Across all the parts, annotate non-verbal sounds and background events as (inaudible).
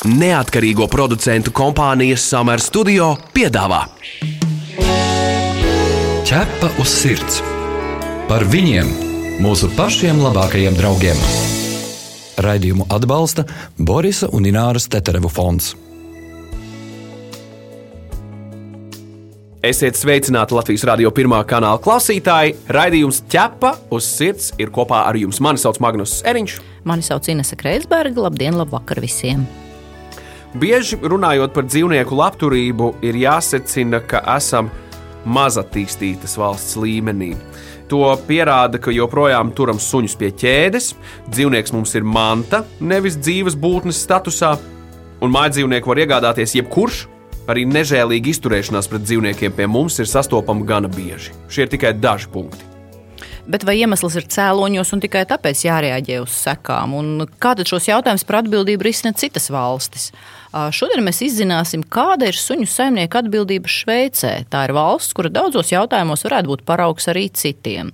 Neatkarīgo producentu kompānijas Summer Studio piedāvā Ķepa uz sirds par viņiem, mūsu pašiem labākajiem draugiem. Raidījumu atbalsta Borisa un Ināras Teterevu fonds. Esiet sveicināti Latvijas radio pirmā kanāla klausītāji. Raidījums ķepa uz sirds ir kopā ar jums. Mani sauc Magnus Eriņš. Mani sauc Inese Kreisberga. Labdien, labvakar visiem! Bieži runājot par dzīvnieku labturību, ir jāsecina, ka esam mazattīstītas valsts līmenī. To pierāda, ka joprojām turam suņus pie ķēdes, dzīvnieks mums ir manta, nevis dzīves būtnes statusā, un mājdzīvnieku var iegādāties jebkurš, Arī nežēlīga izturēšanās pret dzīvniekiem pie mums ir sastopama gana bieži. Šie ir tikai daži punkti. Bet vai iemesls ir cēloņos un tikai tāpēc jārēģē uz sekām? Un kā tad šos jautājumus par atbildību risina citas valstis? Šodien mēs izzināsim, kāda ir suņu saimnieka atbildība Šveicē. Tā ir valsts, kura daudzos jautājumos varētu būt paraugs arī citiem.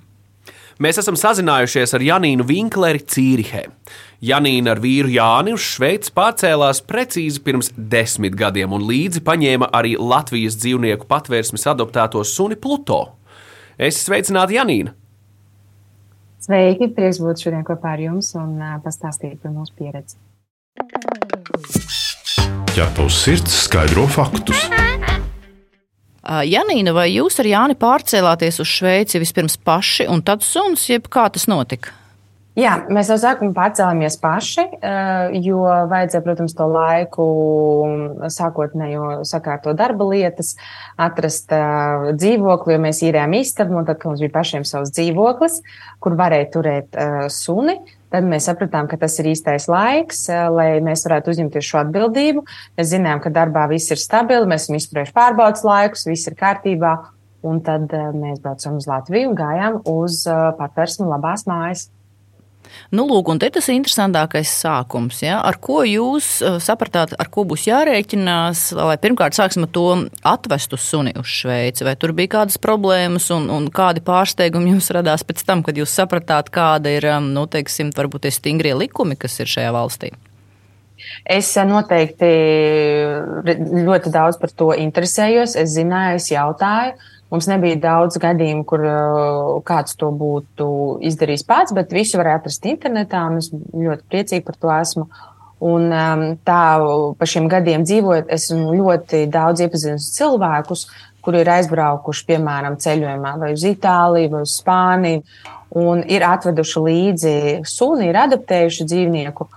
Mēs esam sazinājušies ar Janīnu Vinkleri Cīrihē. Janīna ar vīru Jāni uz Šveici pārcēlās precīzi pirms desmit gadiem un līdzi paņēma arī Latvijas dzīvnieku patvērsmes adoptēto suni Pluto. Es sveicinātu Janīnu! Sveiki! Prieks būt šodien kopā ar jums un pastāstīt par mūsu pieredzi. Ja tavs sirds skaidro faktus, Janīna, vai jūs ar Jāni pārcēlāties uz Šveici vispirms paši un tad suns, jeb kā tas notika? Jā, mēs no sākuma pārcēlāmies paši, jo vajadzēja, protams, to laiku sākotnējo sakārto darba lietas, atrast dzīvokli, jo mēs īrējām istabu, un tad, kad mums bija pašiem savs dzīvoklis, kur varēja turēt suni, Tad mēs sapratām, ka tas ir īstais laiks, eh, lai mēs varētu uzņemties šo atbildību. Mēs zinām, ka darbā viss ir stabili, mēs esam izturējuši pārbaudas laikus, viss ir kārtībā. Un tad eh, mēs braucam uz Latviju un gājām uz eh, patvērsmu labās mājas. Nu, lūk, un te tas interesantākais sākums. Ja? Ar ko jūs uh, sapratāt, ar ko būs jārēķinās, lai pirmkārt sāksim ar to atvestu suni uz Šveici? Vai tur bija kādas problēmas un, un kādi pārsteigumi jums radās pēc tam, kad jūs sapratāt, kāda ir, um, nu, teiksim, varbūt tie stingrie likumi, kas ir šajā valstī? Es uh, noteikti ļoti daudz par to interesējos. Es zināju, es jautāju. Mums nebija daudz gadījumu, kur uh, kāds to būtu izdarījis pats, bet visu varēja atrast internetā, es ļoti priecīgi par to esmu. Un um, tā pa šiem gadiem dzīvojot, esmu ļoti daudz iepazinusi cilvēkus, kuri ir aizbraukuši, piemēram, ceļojumā vai uz Itāliju vai uz Spāniju, un ir atveduši līdzi suni, ir adaptējuši dzīvnieku.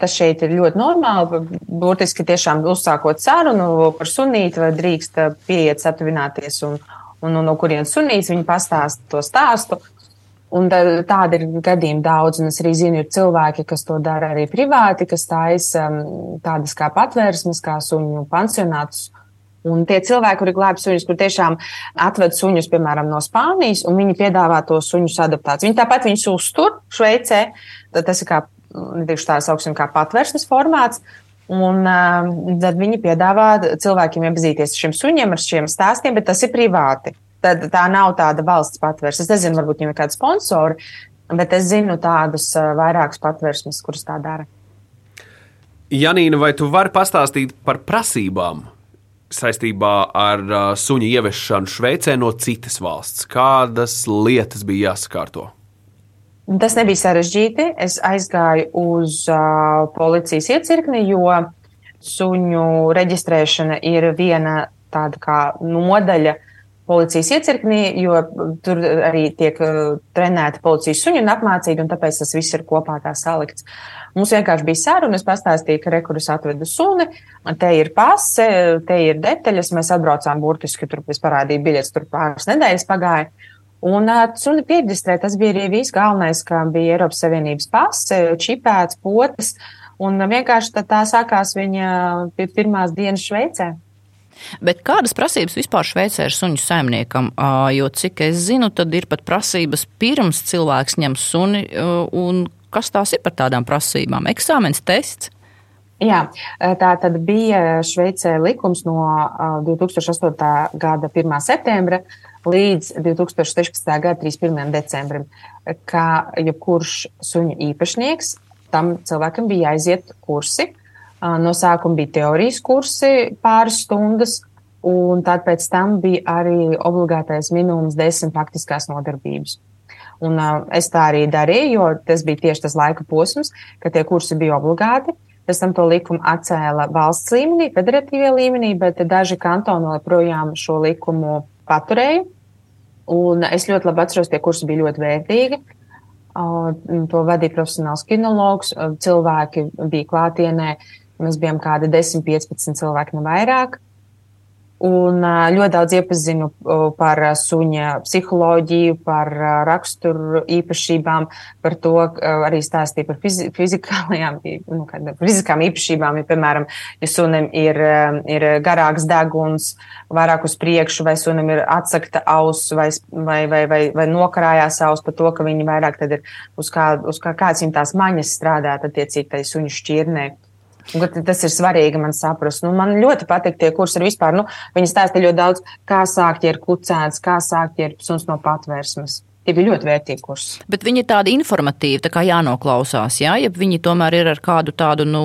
Tas šeit ir ļoti normāli. Būtiski tiešām uzsākot sarunu par sunīti, vai drīkst pieiet, satuvināties un, un, un no kurienes sunīs viņi pastāsta to stāstu. Un tāda ir gadījuma daudz, un es arī zinu, ir cilvēki, kas to dara arī privāti, kas taisa um, tādas kā patvērsmes, kā suņu pansionātus. Un tie cilvēki, kuri glābj suņus, kur tiešām atved suņus, piemēram, no Spānijas, un viņi piedāvā to suņu adaptāciju. Viņi tāpat viņus uztur Šveicē. Tas ir kā, tā sauksim, kā patvērsmes formāts. Un uh, tad viņi piedāvā cilvēkiem iepazīties ar šiem suņiem, ar šiem stāstiem, bet tas ir privāti. Tad tā nav tāda valsts patvērsme. Es nezinu, varbūt viņiem ir kādi sponsori, bet es zinu tādus uh, vairākus patvērsmes, kurus tā dara. Janīna, vai tu vari pastāstīt par prasībām saistībā ar uh, suņu ieviešanu Šveicē no citas valsts? Kādas lietas bija jāsakārto? Tas nebija sarežģīti. Es aizgāju uz uh, policijas iecirkni, jo suņu reģistrēšana ir viena tāda kā nodaļa policijas iecirknī, jo tur arī tiek uh, trenēta policijas suņi un apmācīti, un tāpēc tas viss ir kopā tā salikts. Mums vienkārši bija saruna, es pastāstīju, ka rekurus atvedu suni, te ir pase, te ir detaļas, mēs atbraucām burtiski, tur es parādīju biļetes, tur pāris nedēļas pagāja. Un suni pierģistrē, tas bija arī viss galvenais, ka bija Eiropas Savienības pase, čipēts, potes, un vienkārši tā, tā sākās viņa pirmās dienas Šveicē. Bet kādas prasības vispār Šveicē ir suņu saimniekam? Jo, cik es zinu, tad ir pat prasības pirms cilvēks ņem suni, un kas tās ir par tādām prasībām? Eksāmens tests? Jā, tā tad bija Šveicē likums no 2008. gada 1. septembra līdz 2016. gada 31. decembrim, ka jebkurš suņu īpašnieks tam cilvēkam bija jāiziet kursi, No sākuma bija teorijas kursi pāris stundas, un tad pēc tam bija arī obligātais minimums desmit faktiskās nodarbības. Un, uh, es tā arī darīju, jo tas bija tieši tas laika posms, kad tie kursi bija obligāti. Pēc tam to likumu atcēla valsts līmenī, federatīvajā līmenī, bet daži kantoni joprojām šo likumu paturēja. Un es ļoti labi atceros, tie kursi bija ļoti vērtīgi. To vadīja profesionāls kinologs. Cilvēki bija klātienē. Mēs bijām kādi 10, 15 cilvēki, ne vairāk. Un ļoti daudz iepazinu par suņa psiholoģiju, par raksturu īpašībām, par to arī stāstīju par fizikālajām, nu, fiziskām īpašībām. Ja, piemēram, ja sunim ir, ir garāks deguns, vairāk uz priekšu, vai sunim ir atsakta auss, vai, vai, vai, vai, vai nokarājās auss par to, ka viņi vairāk ir uz, kā, uz kā, kāds viņam tās maņas strādāt attiecīgi tai suņu šķirnē. Tas ir svarīgi man saprast. Nu, man ļoti patīk tie kursi vispār. Nu, viņi stāsta ļoti daudz, kā sākt ar kucēns, kā sākt ar suns no patvērsmes. Tie bija ļoti vērtīgi kursi. Bet viņi ir tādi informatīvi, tā kā jānoklausās, jā, ja viņi tomēr ir ar kādu tādu nu,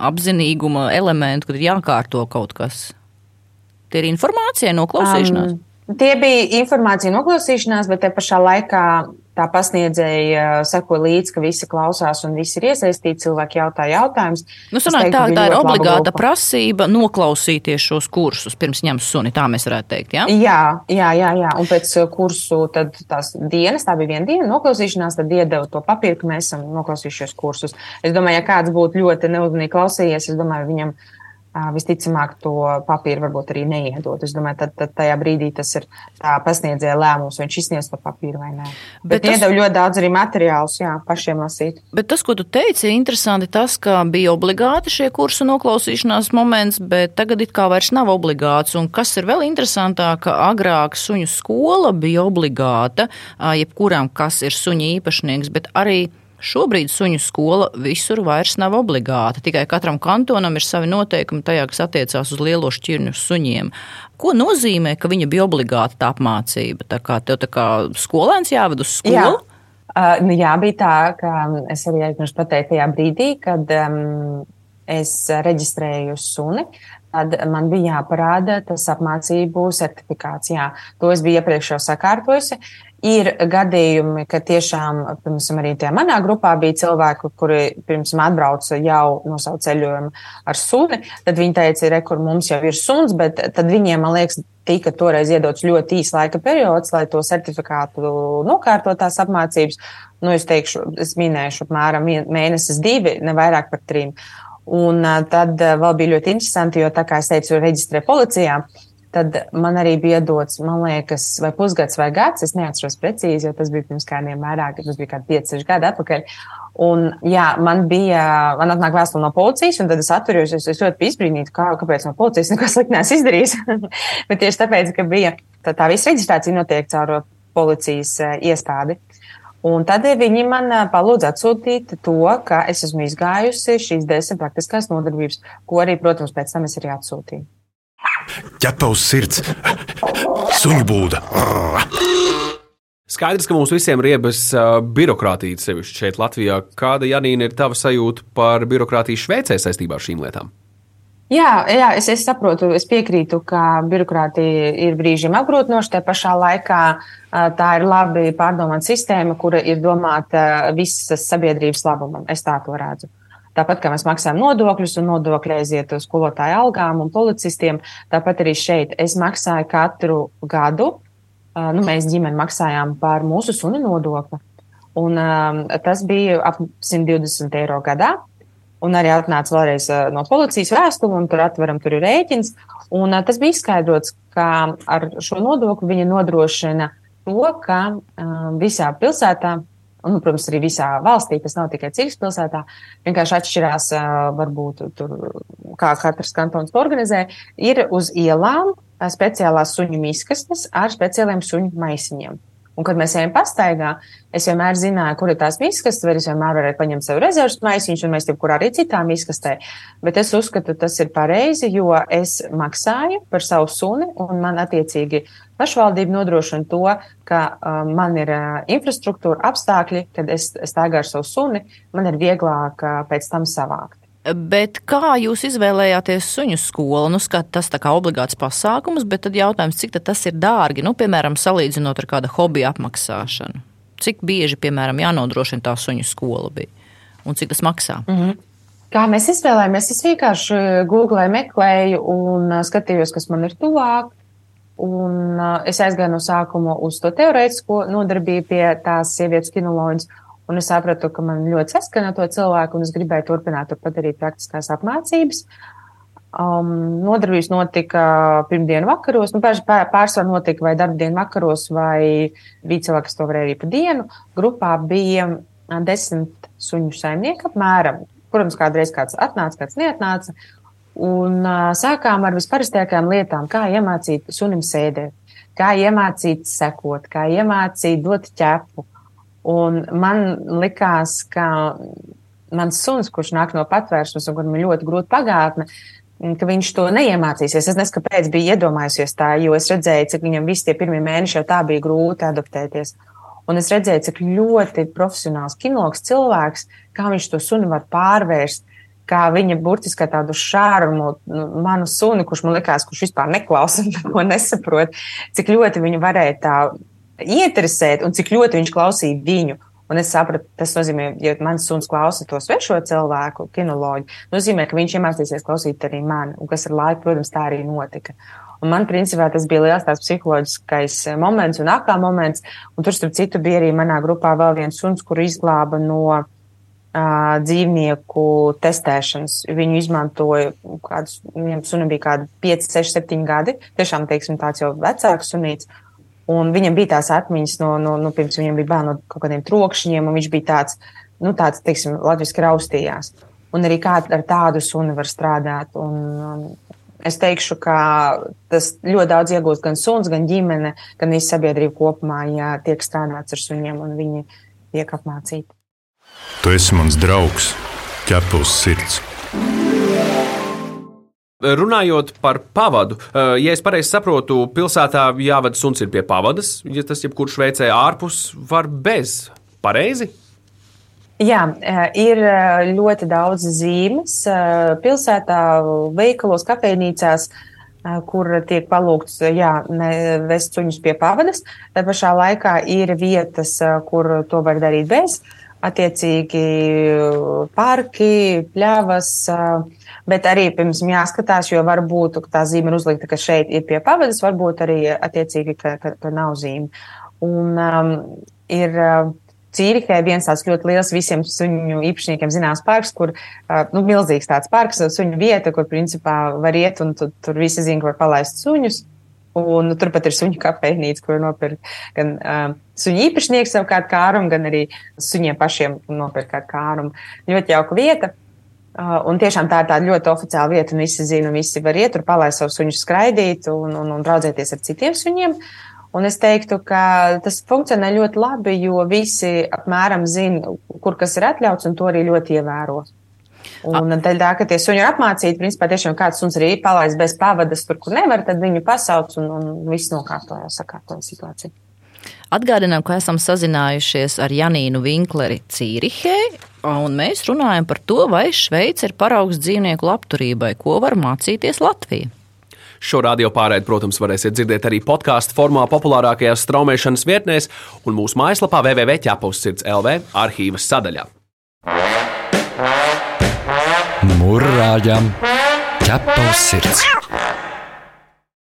apzinīguma elementu, kad ir jākārto kaut kas. Tie ir informācija, noklausīšanās. Um, tie bija informācija noklausīšanās, bet te pašā laikā tā pasniedzēja seko līdzi, ka visi klausās un visi ir iesaistīti, cilvēki jautā jautājumus. Nu, sanāk, teiktu, tā, tā ir obligāta prasība noklausīties šos kursus pirms ņemt suni, tā mēs varētu teikt, jā? Jā, jā, jā, jā. un pēc kursu tad tās dienas, tā bija viena diena noklausīšanās, tad iedeva to papīru, ka mēs esam noklausījušies kursus. Es domāju, ja kāds būtu ļoti neuzmanīgi klausījies, es domāju, viņam visticamāk to papīru varbūt arī neiedot. Es domāju, tad, tad tajā brīdī tas ir pasniedzēja lēmums, viņš izsniedz to papīru vai nē. Bet, Bet tas... iedod ļoti daudz arī materiālus, jā, pašiem lasīt. Bet tas, ko tu teici, ir interesanti tas, ka bija obligāti šie kursu noklausīšanās moments, bet tagad it kā vairs nav obligāts. Un kas ir vēl interesantāk, ka agrāk suņu skola bija obligāta jebkuram, kas ir suņa īpašnieks, bet arī Šobrīd suņu skola visur vairs nav obligāta. Tikai katram kantonam ir savi noteikumi tajā, kas attiecās uz lielo šķirņu suņiem. Ko nozīmē, ka viņa bija obligāta tā apmācība? Tā kā tev tā kā skolēns jāved uz skolu? Jā. Uh, nu jā, bija tā, ka es arī aizmirsu pateikt tajā brīdī, kad um, es reģistrēju suni, tad man bija jāparāda tas apmācību certifikāts. Jā, to es biju iepriekš jau sakārtojusi. Ir gadījumi, ka tiešām, piemēram, arī tajā manā grupā bija cilvēki, kuri pirms tam atbrauca jau no savu ceļojumu ar suni. Tad viņi teica, re, kur mums jau ir suns, bet tad viņiem, man liekas, tika toreiz iedots ļoti īs laika periods, lai to certifikātu nokārtot tās apmācības. Nu, es teikšu, es minēšu apmēram mēnesis, divi, ne vairāk par trim. Un tad vēl bija ļoti interesanti, jo tā kā es teicu, reģistrē policijā tad man arī bija dots, man liekas, vai pusgads vai gads, es neatceros precīzi, jo tas bija pirms kādiem vairāk, tas bija kādi 5-6 gadi atpakaļ. Un, jā, man bija, man atnāk vēstule no policijas, un tad es atturējos, es, es ļoti izbrīnītu, kā, kāpēc no policijas neko slikti neesmu izdarījis. (laughs) Bet tieši tāpēc, ka bija tā, tā visa reģistrācija notiek caur policijas uh, iestādi. Un tad viņi man uh, palūdza atsūtīt to, ka es esmu izgājusi šīs desmit praktiskās nodarbības, ko arī, protams, pēc tam es arī atsūtīju ķepa uz sirds, suņu būda. Skaidrs, ka mums visiem riebas birokrātija sevišķi šeit, Latvijā. Kāda, Janīna, ir tava sajūta par birokrātiju Šveicē saistībā ar šīm lietām? Jā, jā es, es saprotu, es piekrītu, ka birokrātija ir brīžiem apgrūtinoša. Tajā pašā laikā tā ir labi pārdomāta sistēma, kura ir domāta visas sabiedrības labumam. Es tā to redzu. Tāpat kā mēs maksājam nodokļus, un nodokļi aiziet uz skolotāju algām un policistiem, tāpat arī šeit es maksāju katru gadu. Nu, mēs ģimeni maksājām par mūsu sunu nodokli. Un, um, tas bija ap 120 eiro gadā. Un arī atnāca vēlreiz no policijas vēstule, un tur atveram, tur ir rēķins. Un, uh, tas bija izskaidrots, ka ar šo nodokli viņa nodrošina to, ka uh, visā pilsētā un, protams, arī visā valstī, tas nav tikai Cīgas pilsētā, vienkārši atšķirās, varbūt tur, kā katrs kantons to organizē, ir uz ielām speciālās suņu miskastes ar speciāliem suņu maisiņiem. Un, kad mēs ejam pastaigā, es vienmēr zināju, kur ir tās miskastes, vai es vienmēr varēju paņemt sev rezerves maisiņus, un mēs jebkurā arī citā miskastē. Bet es uzskatu, tas ir pareizi, jo es maksāju par savu suni, un man attiecīgi pašvaldība nodrošina to, ka um, man ir uh, infrastruktūra, apstākļi, kad es staigāju ar savu suni, man ir vieglāk uh, pēc tam savākt. Bet kā jūs izvēlējāties suņu skolu? Nu, skat, tas kā obligāts pasākums, bet tad jautājums, cik tas ir dārgi, nu, piemēram, salīdzinot ar kādu hobiju apmaksāšanu. Cik bieži, piemēram, jānodrošina tā suņu skola bija un cik tas maksā? Mm -hmm. Kā mēs izvēlējāmies? Es vienkārši googlēju, meklēju un skatījos, kas man ir tuvāk. Un es aizgāju no sākuma uz to teorētisko nodarbību pie tās sievietes kinoloģijas. Un es sapratu, ka man ļoti saskana to cilvēku, un es gribēju turpināt turpat arī praktiskās apmācības. Um, nodarbības notika pirmdienu vakaros, nu, pārsvarā notika vai darbdienu vakaros, vai bija cilvēki, kas to varēja arī pa dienu. Grupā bija desmit suņu saimnieki apmēram. Protams, kādreiz kāds atnāca, kāds neatnāca. Un uh, sākām ar visparastākajām lietām, kā iemācīt sunim sēdēt, kā iemācīt sekot, kā iemācīt dot ķepu, Un man likās, ka mans suns, kurš nāk no patvēršanas un kuram ir ļoti grūta pagātne, ka viņš to neiemācīsies. Es nezinu, kāpēc biju iedomājusies tā, jo es redzēju, cik viņam visi tie pirmie mēneši jau tā bija grūti adaptēties. Un es redzēju, cik ļoti profesionāls kinologs cilvēks, kā viņš to suni var pārvērst, kā viņa burtiski tādu šārmu, nu, manu suni, kurš man likās, kurš vispār neklausa, neko nesaprot, cik ļoti viņa varēja tā ieinteresēt un cik ļoti viņš klausīja viņu. Un es sapratu, tas nozīmē, ja mans suns klausa to svešo cilvēku, kinoloģiju, nozīmē, ka viņš iemācīsies klausīt arī mani, un kas ar laiku, protams, tā arī notika. Un man, principā, tas bija liels tāds psiholoģiskais moments un akā moments, un tur, starp citu, bija arī manā grupā vēl viens suns, kuru izglāba no uh, dzīvnieku testēšanas. Viņu izmantoja kādus, viņam sunim bija kādi 5, 6, 7 gadi, tiešām, teiksim, tāds jau vecāks sunīts. Un viņam bija tās atmiņas no, no, no pirms viņam bija bērni no kaut kādiem trokšņiem, un viņš bija tāds, nu, tāds, teiksim, latviski raustījās. Un arī kā ar tādu suni var strādāt. Un, um, es teikšu, ka tas ļoti daudz iegūst gan suns, gan ģimene, gan visa sabiedrība kopumā, ja tiek strādāts ar suņiem un viņi tiek apmācīti. Tu esi mans draugs, ķepus sirds. Runājot par pavadu, eh, ja es pareizi saprotu, pilsētā jāvada suns ir pie pavadas, ja tas jebkurš veicē ārpus var bez. Pareizi? Jā, eh, ir eh, ļoti daudz zīmes pilsētā, veikalos, kafejnīcās, kur tiek palūgts jā, vest suņus pie pavadas. Tā pašā laikā ir vietas, kur to var darīt bez. Attiecīgi parki, pļavas, Bet arī pirms tam jāskatās, jo var būt tā zīme ir uzlikta, ka šeit ir pie pavadas, varbūt arī attiecīgi, ka, ka, ka nav zīme. Un um, ir uh, Cīrihē viens tāds ļoti liels visiem suņu īpašniekiem zināms parks, kur, uh, nu, milzīgs tāds parks, suņu vieta, kur principā var iet un tu, tur visi zina, ka var palaist suņus. Un nu, turpat ir suņu kafejnīca, kur nopirkt gan uh, suņu īpašnieks savukārt kārumu, gan arī suņiem pašiem nopirkt kādu kārumu. Ļoti jauka vieta. Uh, un tiešām tā ir tāda ļoti oficiāla vieta, un visi zina, visi var iet tur, palaist savu suņu skraidīt un, un, un draudzēties ar citiem suņiem. Un es teiktu, ka tas funkcionē ļoti labi, jo visi apmēram zina, kur kas ir atļauts, un to arī ļoti ievēro. Un daļa tā, ka tie suņi ir apmācīti, principā tiešām kāds suns arī palaist bez pavadas tur, kur nevar, tad viņu pasauc un, un viss nokārtoja, sakārtoja situāciju. Atgādinām, ka esam sazinājušies ar Janīnu Vinkleri Cīrihē, un mēs runājam par to, vai Šveice ir paraugs dzīvnieku labturībai, ko var mācīties Latvija. Šo radio pārēdi, protams, varēsiet dzirdēt arī podkāstu formā populārākajās straumēšanas vietnēs un mūsu mājaslapā www.ķepaussirds LV arhīvas sadaļā. Mūrāģam ķepaus sirds!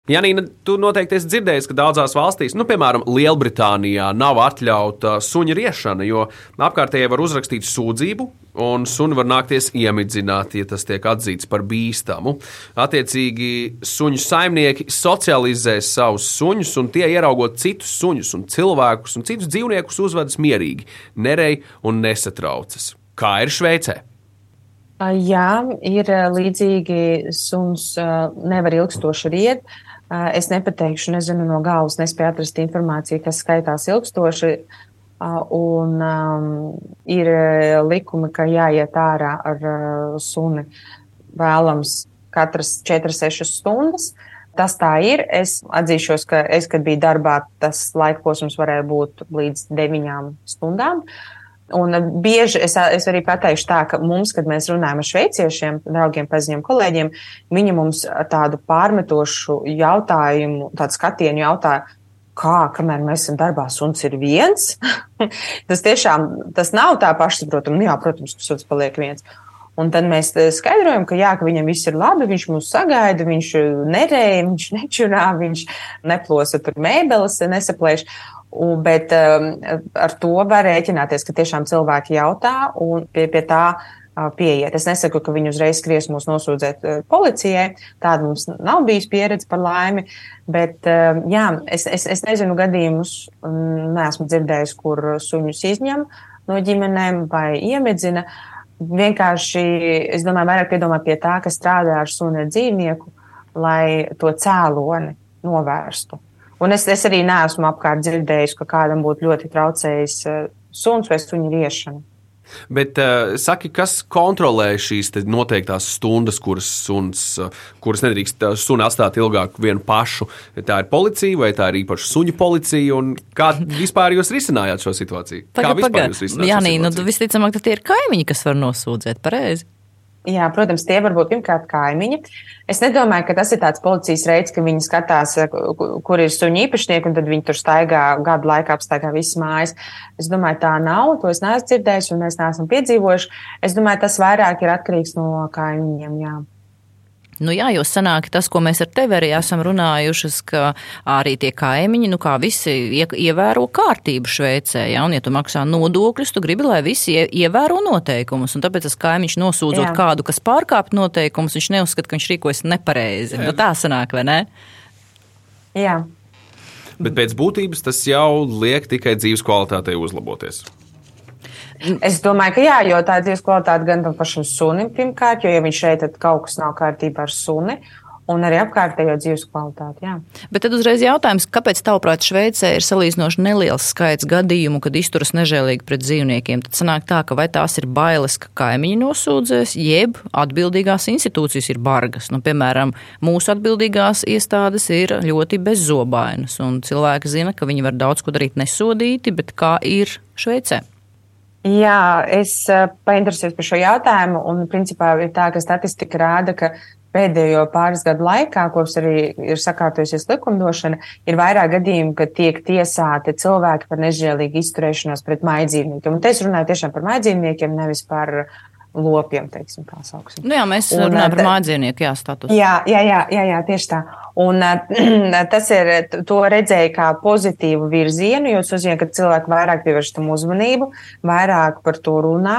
Janīna, tu noteikti esi dzirdējis, ka daudzās valstīs, nu, piemēram, Lielbritānijā, nav atļauta suņa riešana, jo apkārtējie var uzrakstīt sūdzību, un suni var nākties iemidzināt, ja tas tiek atzīts par bīstamu. Attiecīgi, suņu saimnieki socializē savus suņus, un tie ieraugot citus suņus, un cilvēkus un citus dzīvniekus uzvedas mierīgi, nerej un nesatraucas. Kā ir Šveicē? Jā, ir līdzīgi suns nevar ilgstoši riet. Es nepateikšu, nezinu no galvas, nespēju atrast informāciju, kas skaitās ilgstoši. Un um, ir likumi, ka jāiet ārā ar uh, suni vēlams katras 4-6 stundas. Tas tā ir. Es atzīšos, ka es, kad biju darbā, tas laika posms varēja būt līdz 9 stundām. Un bieži es, es arī pateikšu tā, ka mums, kad mēs runājam ar šveiciešiem, draugiem, paziņiem, kolēģiem, viņi mums tādu pārmetošu jautājumu, tādu skatienu jautāja, kā, kamēr mēs esam darbā, suns ir viens. (laughs) tas tiešām tas nav tā pašsaprotami. Nu, jā, protams, ka suns paliek viens. Un tad mēs skaidrojam, ka, jā, ka viņam viss ir labi, viņš mūs sagaida, viņš nerēja, viņš nečurā, viņš neplosa tur mēbeles, nesaplēš. Un, bet um, ar to var rēķināties, ka tiešām cilvēki jautā un pie, pie tā pieiet. Es nesaku, ka viņi uzreiz skries mūs nosūdzēt uh, policijai. Tāda mums nav bijusi pieredze par laimi. Bet, uh, jā, es, es, es nezinu gadījumus, neesmu dzirdējis, kur suņus izņem no ģimenēm vai iemedzina. Vienkārši, es domāju, vairāk piedomā pie tā, ka strādā ar suni dzīvnieku, lai to cēloni novērstu. Un es, es arī neesmu apkārt dzirdējis, ka kādam būtu ļoti traucējis uh, suns vai suņa riešana. Bet uh, saki, kas kontrolē šīs noteiktās stundas, kuras, suns, uh, kuras nedrīkst suni atstāt ilgāk vienu pašu? Tā ir policija vai tā ir īpaši suņu policija? Kā vispār jūs risinājāt šo situāciju? Paga, kā vispār paga. jūs risinājāt? Jā, nē, nu, visticamāk, tie ir kaimiņi, kas var nosūdzēt pareizi. Jā, protams, tie var būt pirmkārt kaimiņi. Es nedomāju, ka tas ir tāds policijas reids, ka viņi skatās, kur ir suņu īpašnieki, un tad viņi tur staigā gadu laikā apstaigā visas mājas. Es domāju, tā nav, to es neesmu dzirdējis, un mēs neesam piedzīvojuši. Es domāju, tas vairāk ir atkarīgs no kaimiņiem. Jā. Nu jā, jo sanāk tas, ko mēs ar tevi arī esam runājušas, ka arī tie kaimiņi, nu kā visi ievēro kārtību Šveicē, jā, un ja tu maksā nodokļus, tu gribi, lai visi ievēro noteikumus, un tāpēc tas kaimiņš nosūdzot jā. kādu, kas pārkāp noteikumus, viņš neuzskata, ka viņš rīkojas nepareizi. Nu tā sanāk, vai ne? Jā. Bet pēc būtības tas jau liek tikai dzīves kvalitātei uzlaboties. Es domāju, ka jā, jo tā ir dzīves kvalitāte gan pašam sunim, pirmkārt, jo, ja viņš šeit, tad kaut kas nav kārtībā ar suni. Un arī apkārtējo dzīves kvalitāti. Jā. Bet tad uzreiz jautājums, kāpēc, tavuprāt, Šveicē ir salīdzinoši neliels skaits gadījumu, kad izturas nežēlīgi pret dzīvniekiem? Tad sanāk tā, ka vai tās ir bailes, ka kaimiņi nosūdzēs, jeb atbildīgās institūcijas ir bargas. Nu, piemēram, mūsu atbildīgās iestādes ir ļoti bezzobainas, un cilvēki zina, ka viņi var daudz ko darīt nesodīti, bet kā ir Šveicē? Jā, es eh, painteresējos par šo jautājumu, un principā ir tā, ka statistika rāda, ka pēdējo pāris gadu laikā, kopš arī ir sakārtojusies likumdošana, ir vairāk gadījumu, kad tiek tiesāti cilvēki par nežēlīgu izturēšanos pret maidzīvniekiem. Un te es runāju tiešām par maidzīvniekiem, nevis par lopiem, teiksim, tā sauksim. Nu jā, mēs runājam par mājdzīvnieku, jā, status. Jā, jā, jā, jā, jā, tieši tā. Un (clears throat) tas ir, to redzēja kā pozitīvu virzienu, jo tas nozīmē, ka cilvēki vairāk pievērš tam uzmanību, vairāk par to runā.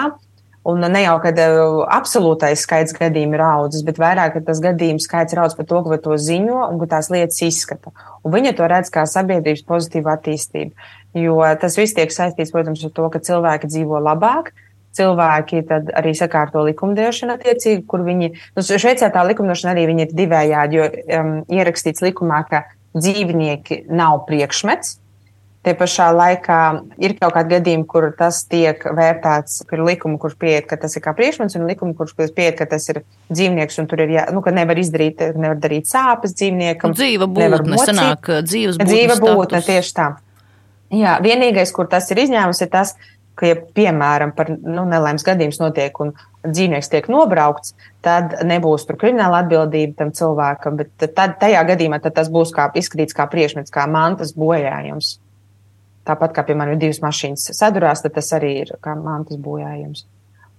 Un ne jau, kad absolūtais skaits gadījumu ir audzis, bet vairāk, tas gadījumu skaits ir audzis par to, ka to ziņo un ka tās lietas izskata. Un viņa to redz kā sabiedrības pozitīvu attīstību. Jo tas viss tiek saistīts, protams, ar to, ka cilvēki dzīvo labāk, cilvēki arī sakārto likumdošanu attiecīgi, kur viņi, nu, Šveicē tā likumdošana arī ir divējādi, jo um, ierakstīts likumā, ka dzīvnieki nav priekšmets. Tie pašā laikā ir kaut kādi gadījumi, kur tas tiek vērtēts, ir likumi, kurš pieiet, ka tas ir kā priekšmets, un likumi, kurš pieiet, ka tas ir dzīvnieks, un tur ir, jā, nu, ka nevar izdarīt, nevar darīt sāpes dzīvniekam. Un dzīva būtne, sanāk, dzīves būtne. Dzīva būtne, tieši tā. Jā, vienīgais, kur tas ir izņēmums, ir tas, ka ka, ja piemēram par nu, nelaimes gadījums notiek un dzīvnieks tiek nobraukts, tad nebūs tur krimināla atbildība tam cilvēkam, bet tad, tajā gadījumā tad tas būs kā, izskatīts kā priekšmets, kā mantas bojājums. Tāpat kā, piemēram, divas mašīnas sadurās, tad tas arī ir kā mantas bojājums.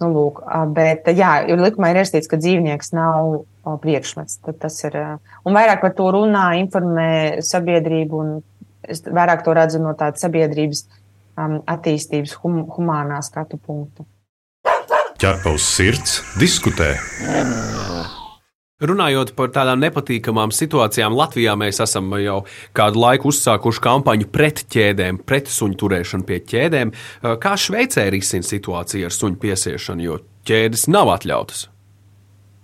Nu, lūk, bet, jā, likumā ir ierakstīts, ka dzīvnieks nav priekšmets. Tas ir, un vairāk par to runā, informē sabiedrību, un es vairāk to redzu no tādas sabiedrības um, attīstības hum, humānā skatu punktu. Ķerpaus sirds diskutē. Runājot par tādām nepatīkamām situācijām, Latvijā mēs esam jau kādu laiku uzsākuši kampaņu pret ķēdēm, pret suņu turēšanu pie ķēdēm. Kā Šveicē risina situācija ar suņu piesiešanu, jo ķēdes nav atļautas?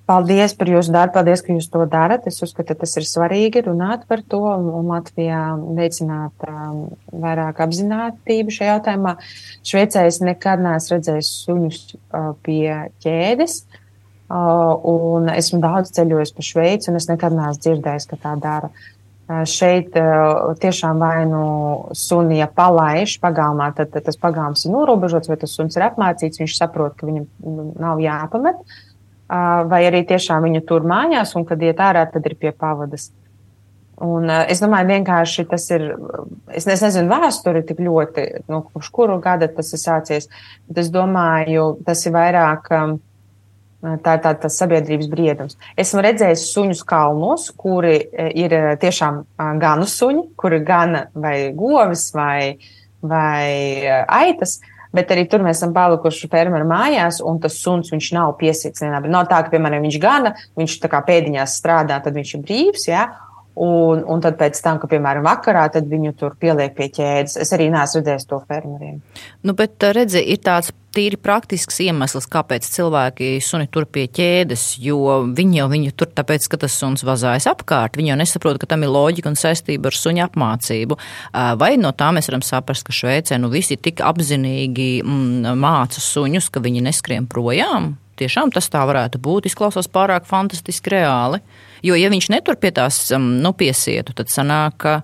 Paldies par jūsu darbu, paldies, ka jūs to darat. Es uzskatu, ka tas ir svarīgi runāt par to un Latvijā veicināt um, vairāk apzinātību šajā jautājumā. Šveicē es nekad neesmu redzējis suņus uh, pie ķēdes, uh, un esmu daudz ceļojis pa Šveici, un es nekad neesmu dzirdējis, ka tā dara. Šeit tiešām vai nu suni, ja palaiž pagalmā, tad, tad tas pagalms ir norobežots, vai tas suns ir apmācīts, viņš saprot, ka viņam nu, nav jāpamet, vai arī tiešām viņu tur mājās, un kad iet ārā, tad ir pie pavadas. Un, es domāju, vienkārši tas ir. Es nezinu, vēsturi tik ļoti, no nu, kuru gada tas ir sācies, bet es domāju, tas ir vairāk. Tā ir tā, tā sabiedrības briedums. Esmu redzējis suņus kalnos, kuri ir tiešām ganu suņi, kuri gana vai govis vai, vai aitas. Bet arī tur mēs esam palikuši fermeru mājās, un tas suns nav piesiets. Nav tā, ka, piemēram, viņš gana, viņš tā kā pēdiņās strādā, tad viņš ir brīvs. Ja? Un, un tad tam, ka, piemēram, vakarā viņu tur pieliek pie ķēdes. Es arī neesmu redzējis to fermeriem. Nu, bet, eh, redzi, ir tāds tīri praktisks iemesls, kāpēc cilvēki suni tur pie ķēdes, jo viņi jau viņu tur tāpēc, ka tas suns vazājas apkārt. Viņi jau nesaprot, ka tam ir loģika un saistība ar suņa apmācību. Vai no tā mēs varam saprast, ka Šveicē nu visi tik apzinīgi mm, māca suņus, ka viņi neskrien projām? Tiešām tas tā varētu būt. Izklausās pārāk fantastiski reāli. Jo, ja viņš netur pie tās um, nu, piesietu, tad sanāk, ka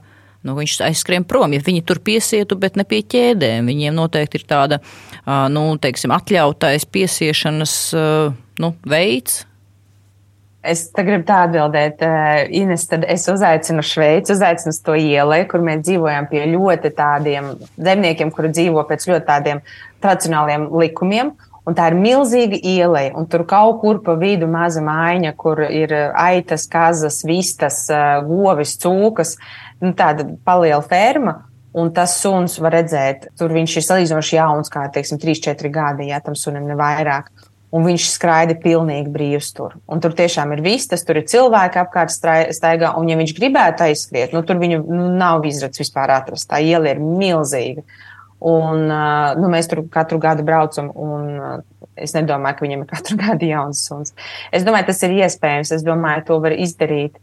nu, viņš aizskrien prom. Ja viņi tur piesietu, bet ne pie ķēdēm, viņiem noteikti ir tāda uh, nu, teiksim, atļautais piesiešanas uh, nu, veids. Es gribu tā atbildēt, uh, Ines, tad es uzaicinu Šveici, uzaicinu uz to ielai, kur mēs dzīvojam pie ļoti tādiem zemniekiem, kuri dzīvo pēc ļoti tādiem tradicionāliem likumiem. Un tā ir milzīga iela, un tur kaut kur pa vidu maza mājiņa, kur ir aitas, kazas, vistas, govis, cūkas. Nu, tāda paliela ferma. Un tas suns var redzēt, tur viņš ir salīdzinoši jauns, kā teiksim, 3-4 gadi, ja tam sunim ne vairāk. Un viņš skraida pilnīgi brīvs tur. Un tur tiešām ir viss, tas tur ir cilvēki apkārt staigā. Un, ja viņš gribētu aizskriet, nu, tur viņu nu, nav izredzes vispār atrast. Tā iela ir milzīga. Un, nu, mēs tur katru gadu braucam, un es nedomāju, ka viņam ir (laughs) katru gadu jauns suns. Es domāju, tas ir iespējams. Es domāju, to var izdarīt.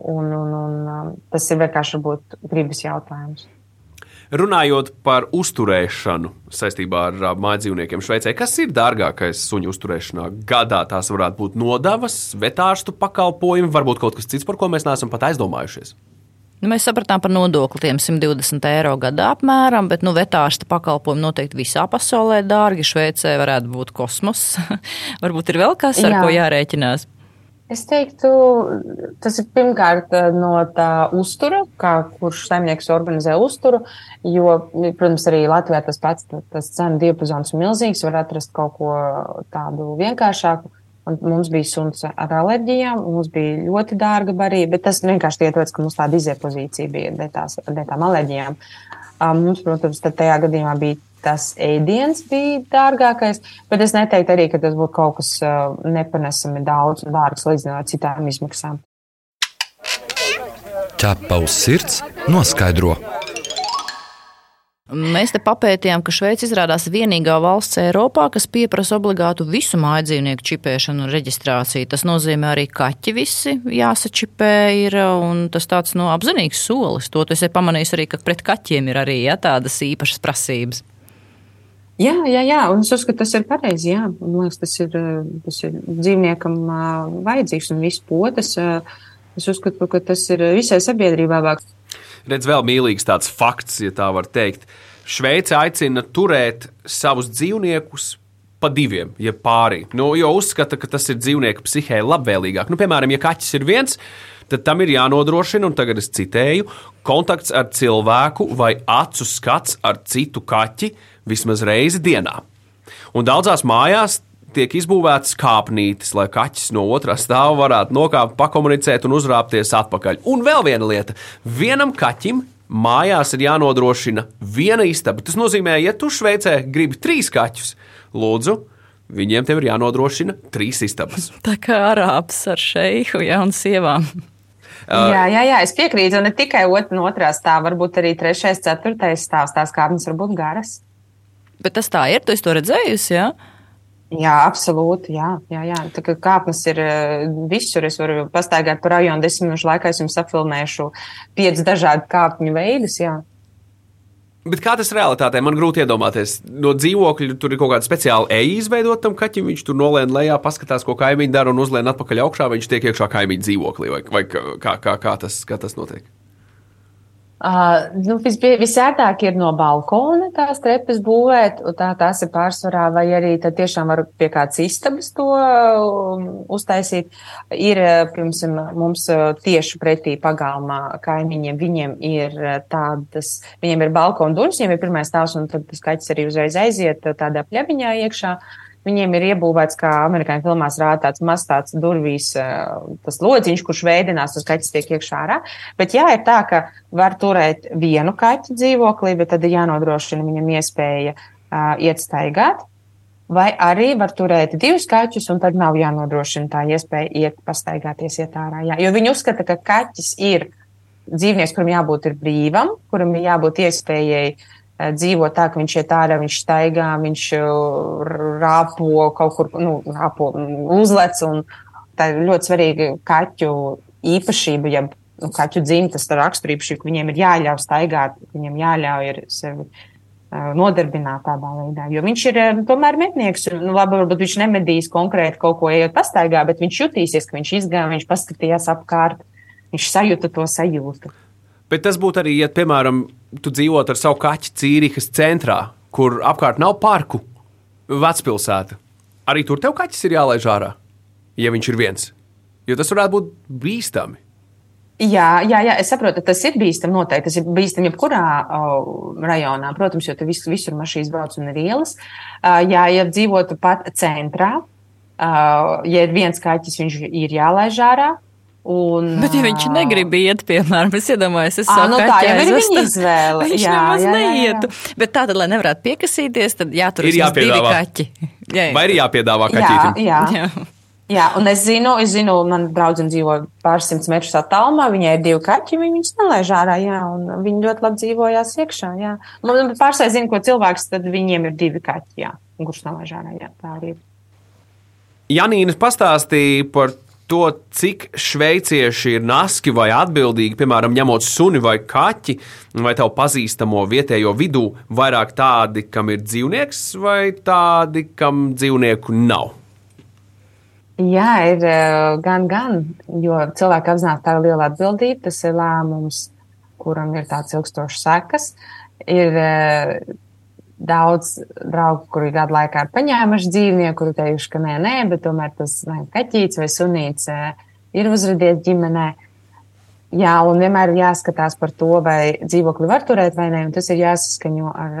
Un, un, un tas ir vienkārši varbūt gribas jautājums. Runājot par uzturēšanu saistībā ar mājdzīvniekiem Šveicē, kas ir dārgākais suņu uzturēšanā? Gadā tās varētu būt nodevas, vetārstu pakalpojumi, varbūt kaut kas cits, par ko mēs neesam pat aizdomājušies. Nu, mēs sapratām par nodokli tiem 120 eiro gadā apmēram, bet nu, vetārsta pakalpojumi noteikti visā pasaulē dārgi. Šveicē varētu būt kosmos. (laughs) Varbūt ir vēl kas, ar Jā. ko jārēķinās. Es teiktu, tas ir pirmkārt eh, no tā uztura, kā kurš saimnieks organizē uzturu, jo, protams, arī Latvijā tas pats, tas cenu diapazons ir milzīgs, var atrast kaut ko tādu vienkāršāku. Un mums bija suns ar alerģijām, mums bija ļoti dārga barība, bet tas vienkārši ietver, ka mums tāda iziepozīcija bija dēļ tām alerģijām. Mums, protams, tajā gadījumā bija tas ēdiens bija dārgākais, bet es neteiktu arī, ka tas būtu kaut kas nepanesami daudz un dārgs salīdzinot citām izmaksām. Ķepa uz sirds noskaidro. Mēs te papētījām, ka Šveice izrādās vienīgā valsts Eiropā, kas pieprasa obligātu visu mājdzīvnieku čipēšanu un reģistrāciju. Tas nozīmē arī kaķi visi jāsačipē ir, un tas tāds no nu, apzinīgs solis. To es esmu pamanījis arī, ka pret kaķiem ir arī ja, tādas īpašas prasības. Jā, jā, jā, un es uzskatu, tas ir pareizi. Jā, man liekas, tas ir, tas ir dzīvniekam vajadzīgs un viss potas. Es uzskatu, ka tas ir visai sabiedrībai vajadzīgs redz vēl mīlīgs tāds fakts, ja tā var teikt. Šveice aicina turēt savus dzīvniekus pa diviem, ja pārī. Nu, jo uzskata, ka tas ir dzīvnieku psihē labvēlīgāk. Nu, piemēram, ja kaķis ir viens, tad tam ir jānodrošina, un tagad es citēju, kontakts ar cilvēku vai acu skats ar citu kaķi vismaz reizi dienā. Un daudzās mājās tiek izbūvētas kāpnītes, lai kaķis no otrā stāva varētu nokāpt, pakomunicēt un uzrāpties atpakaļ. Un vēl viena lieta - vienam kaķim mājās ir jānodrošina viena istaba. Tas nozīmē, ja tu Šveicē gribi trīs kaķus, lūdzu. Viņiem tev ir jānodrošina trīs istabas. (laughs) Tā kā arābs ar šeihu, ja un sievām. Uh, jā, jā, jā, es piekrītu. Un ne tikai ot, no otrā stāvā, varbūt arī trešais, ceturtais stāvs. Tās kāpnes var būt garas. Bet tas tā ir. Tu to redzējusi? Jā? Jā, absolūti. Jā, jā, jā. Tā kā kāpnes ir visur, es varu pastaigāt pa rajonu desmit minūšu laikā, es jums apfilmēšu piecus dažādu kāpņu veidus. Jā. Bet kā tas realitātē? Man grūti iedomāties. No dzīvokļa tur ir kaut kāda speciāla eja izveidota tam kaķim. Viņš tur nolēma lejā, paskatās, ko kaimiņi dara un uzlēma atpakaļ augšā. Viņš tiek iekšā kaimiņu dzīvoklī. Vai, vai kā, kā, kā, tas, kā tas notiek? Uh, nu, visbie, visērtāk ir no balkona tās trepas būvēt, un tā tās ir pārsvarā, vai arī tad tiešām var pie kādas istabas to um, uztaisīt. Ir, piemēram, mums tieši pretī pagalmā kaimiņiem, viņiem ir tādas, viņiem ir balkona durvis, viņiem ir pirmais stāvs, un tad tas kaķis arī uzreiz aiziet tādā pļaviņā iekšā. Uh, Viņiem ir iebūvēts, kā amerikāņu filmās rāda tāds mazs tāds durvīs, tas lodziņš, kurš veidinās, tas kaķis tiek iekšā ārā. Bet jā, ir tā, ka var turēt vienu kaķu dzīvoklī, bet tad ir jānodrošina viņam iespēja uh, iet staigāt. Vai arī var turēt divus kaķus, un tad nav jānodrošina tā iespēja iet pastaigāties, iet ārā. Jā. Jo viņi uzskata, ka kaķis ir dzīvnieks, kuram jābūt brīvam, kuram ir jābūt iespējai uh, Eh, dzīvo tā, ka viņš iet ārā, viņš staigā, viņš eh, rāpo kaut kur, nu, rāpo, uzlec. Tā ir ļoti svarīga kaķu īpašība, ja nu, kaķu dzimtas raksturība, ka viņiem ir jāļauj staigāt, viņiem jāļauj sevi eh, nodarbināt tādā veidā. Jo viņš ir tomēr mednieks. Nu, labi, varbūt viņš nemedīs konkrēti kaut ko ejot pastaigā, bet viņš jutīsies, ka viņš izgāja, viņš paskatījās apkārt, viņš sajūta to sajūtu. Bet tas būtu arī, ja, piemēram, tu dzīvotu ar savu kaķi Cīrihas centrā, kur apkārt nav parku, vecpilsēta. Arī tur tev kaķis ir jālaiž ārā, ja viņš ir viens. Jo tas varētu būt bīstami. Jā, jā, jā, es saprotu, tas ir bīstami. Noteikti tas ir bīstami jebkurā uh, rajonā, protams, jo tur vis, visur mašīnas brauc un ir ielas. Uh, jā, ja dzīvotu pat centrā, uh, ja ir viens kaķis, viņš ir jālaiž ārā. Un, Bet, ja viņš negrib iet, piemēram, es iedomājos, es saku, nu, tā jau ir viņa izvēle. Viņš jā, nemaz jā, neietu. Jā, jā. Bet tā tad, lai nevarētu piekasīties, tad jātur ir jāpiedāvā kaķi. (laughs) Jā, jā. Vai ir jāpiedāvā kaķītim? Jā, jā. jā. Jā, un es zinu, es zinu, man draudzene dzīvo pāris simtus metrus attālumā, viņai ir divi kaķi, viņi viņus nelaiž ārā, jā, un viņi ļoti labi dzīvojās iekšā, jā. Man pārsvarā zinu, ko cilvēks, tad viņiem ir divi kaķi, jā, kurš nelaiž ārā, jā, tā arī ir. Janīna pastāstīja par to, cik šveicieši ir naski vai atbildīgi, piemēram, ņemot suni vai kaķi, vai tev pazīstamo vietējo vidū, vairāk tādi, kam ir dzīvnieks, vai tādi, kam dzīvnieku nav? Jā, ir eh, gan, gan, jo cilvēki apzinās, tā ir liela atbildība, tas ir lēmums, kuram ir tāds ilgstošs sekas. Ir eh, daudz draugu, kuri gadu laikā ir paņēmuši dzīvnieku, kuri teikuši, ka nē, nē, bet tomēr tas ne, kaķītis vai sunīts ir uzradies ģimenē. Jā, un vienmēr ir jāskatās par to, vai dzīvokli var turēt vai nē, tas ir jāsaskaņo ar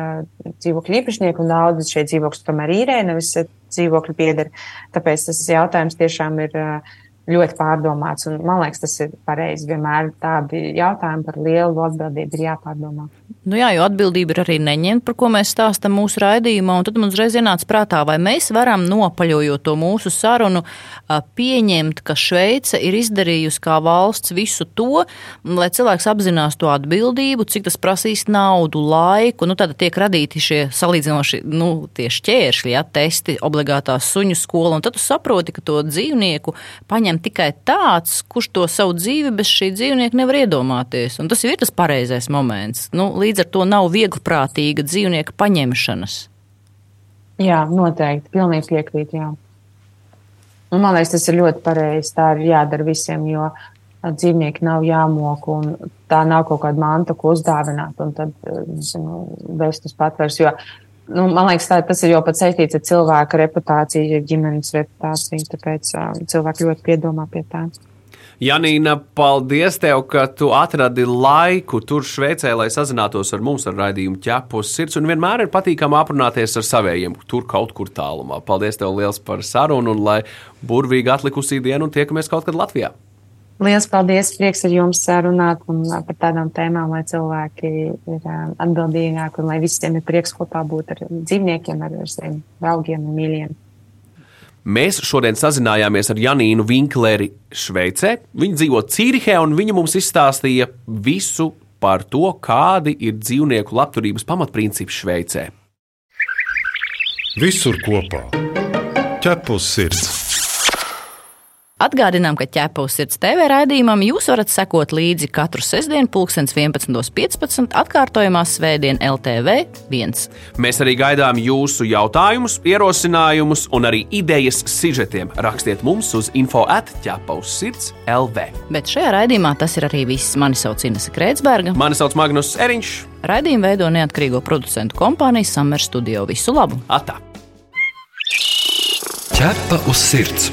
dzīvokļu īpašnieku, un daudz šie dzīvokļi tomēr īrē, nevis dzīvokļi pieder. Tāpēc tas jautājums tiešām ir uh, ļoti pārdomāts, un man liekas, tas ir pareizi. Vienmēr tādi jautājumi par lielu atbildību ir jāpārdomā. Nu jā, jo atbildība ir arī neņemt, par ko mēs stāstām mūsu raidījumā. Tad mums uzreiz ienāca prātā, vai mēs varam nopaļojot to mūsu sarunu, pieņemt, ka Šveice ir izdarījusi kā valsts visu to, lai cilvēks apzinās to atbildību, cik tas prasīs naudu, laiku. Nu, tad tiek radīti šie salīdzinoši nu, šķēršļi, ja, testi, obligātā suņu skola. Tad tu saproti, ka to dzīvnieku paņem tikai tāds, kurš to savu dzīvi bez šī dzīvnieka nevar iedomāties. Un tas ir tas pareizais moments. Nu, līdz ar to nav vieglprātīga dzīvnieka paņemšanas. Jā, noteikti. Pilnīgi piekrīt. Jā. Un, man liekas, tas ir ļoti pareizi. Tā ir jādara visiem, jo dzīvnieki nav jāmok, un tā nav kaut kāda manta, ko uzdāvināt, un tad zinu, vest uz patvers. Jo, nu, man liekas, tā, tas ir jau pat saistīts ar cilvēka reputāciju, ģimenes reputāciju, tāpēc cilvēki ļoti piedomā pie tā. Janīna, paldies tev, ka tu atradi laiku tur Šveicē, lai sazinātos ar mums ar raidījumu ķepus sirds. Un vienmēr ir patīkami aprunāties ar saviem tur kaut kur tālumā. Paldies tev liels par sarunu un lai burvīgi atlikusī diena un tiekamies kaut kad Latvijā. Lielas paldies! Prieks ar jums runāt par tādām tēmām, lai cilvēki ir atbildīgāki un lai visiem ir prieks kopā būt ar dzīvniekiem, ar saviem draugiem un mīļiem. Mēs šodien sazinājāmies ar Janīnu Vinkleri Šveicē. Viņa dzīvo Cīrihē, un viņa mums izstāstīja visu par to, kādi ir dzīvnieku labturības pamatprincipi Šveicē. Visur kopā - ķepus sirds. Atgādinām, ka ķepa uz sirds TV raidījumam jūs varat sekot līdzi katru sestdienu, 11.15. atkārtojumā Svētdien LTV 1. Mēs arī gaidām jūsu jautājumus, ierosinājumus un arī idejas sižetiem. Rakstiet mums uz info atķepa uz sirds LV. Bet šajā raidījumā tas ir arī viss. Mani sauc Inese Krētsberga. Mani sauc Magnus Eriņš. Raidījumu veido neatkarīgo producentu kompānija Summer Studio. Visu labu! Atā! Ķepa uz sirds!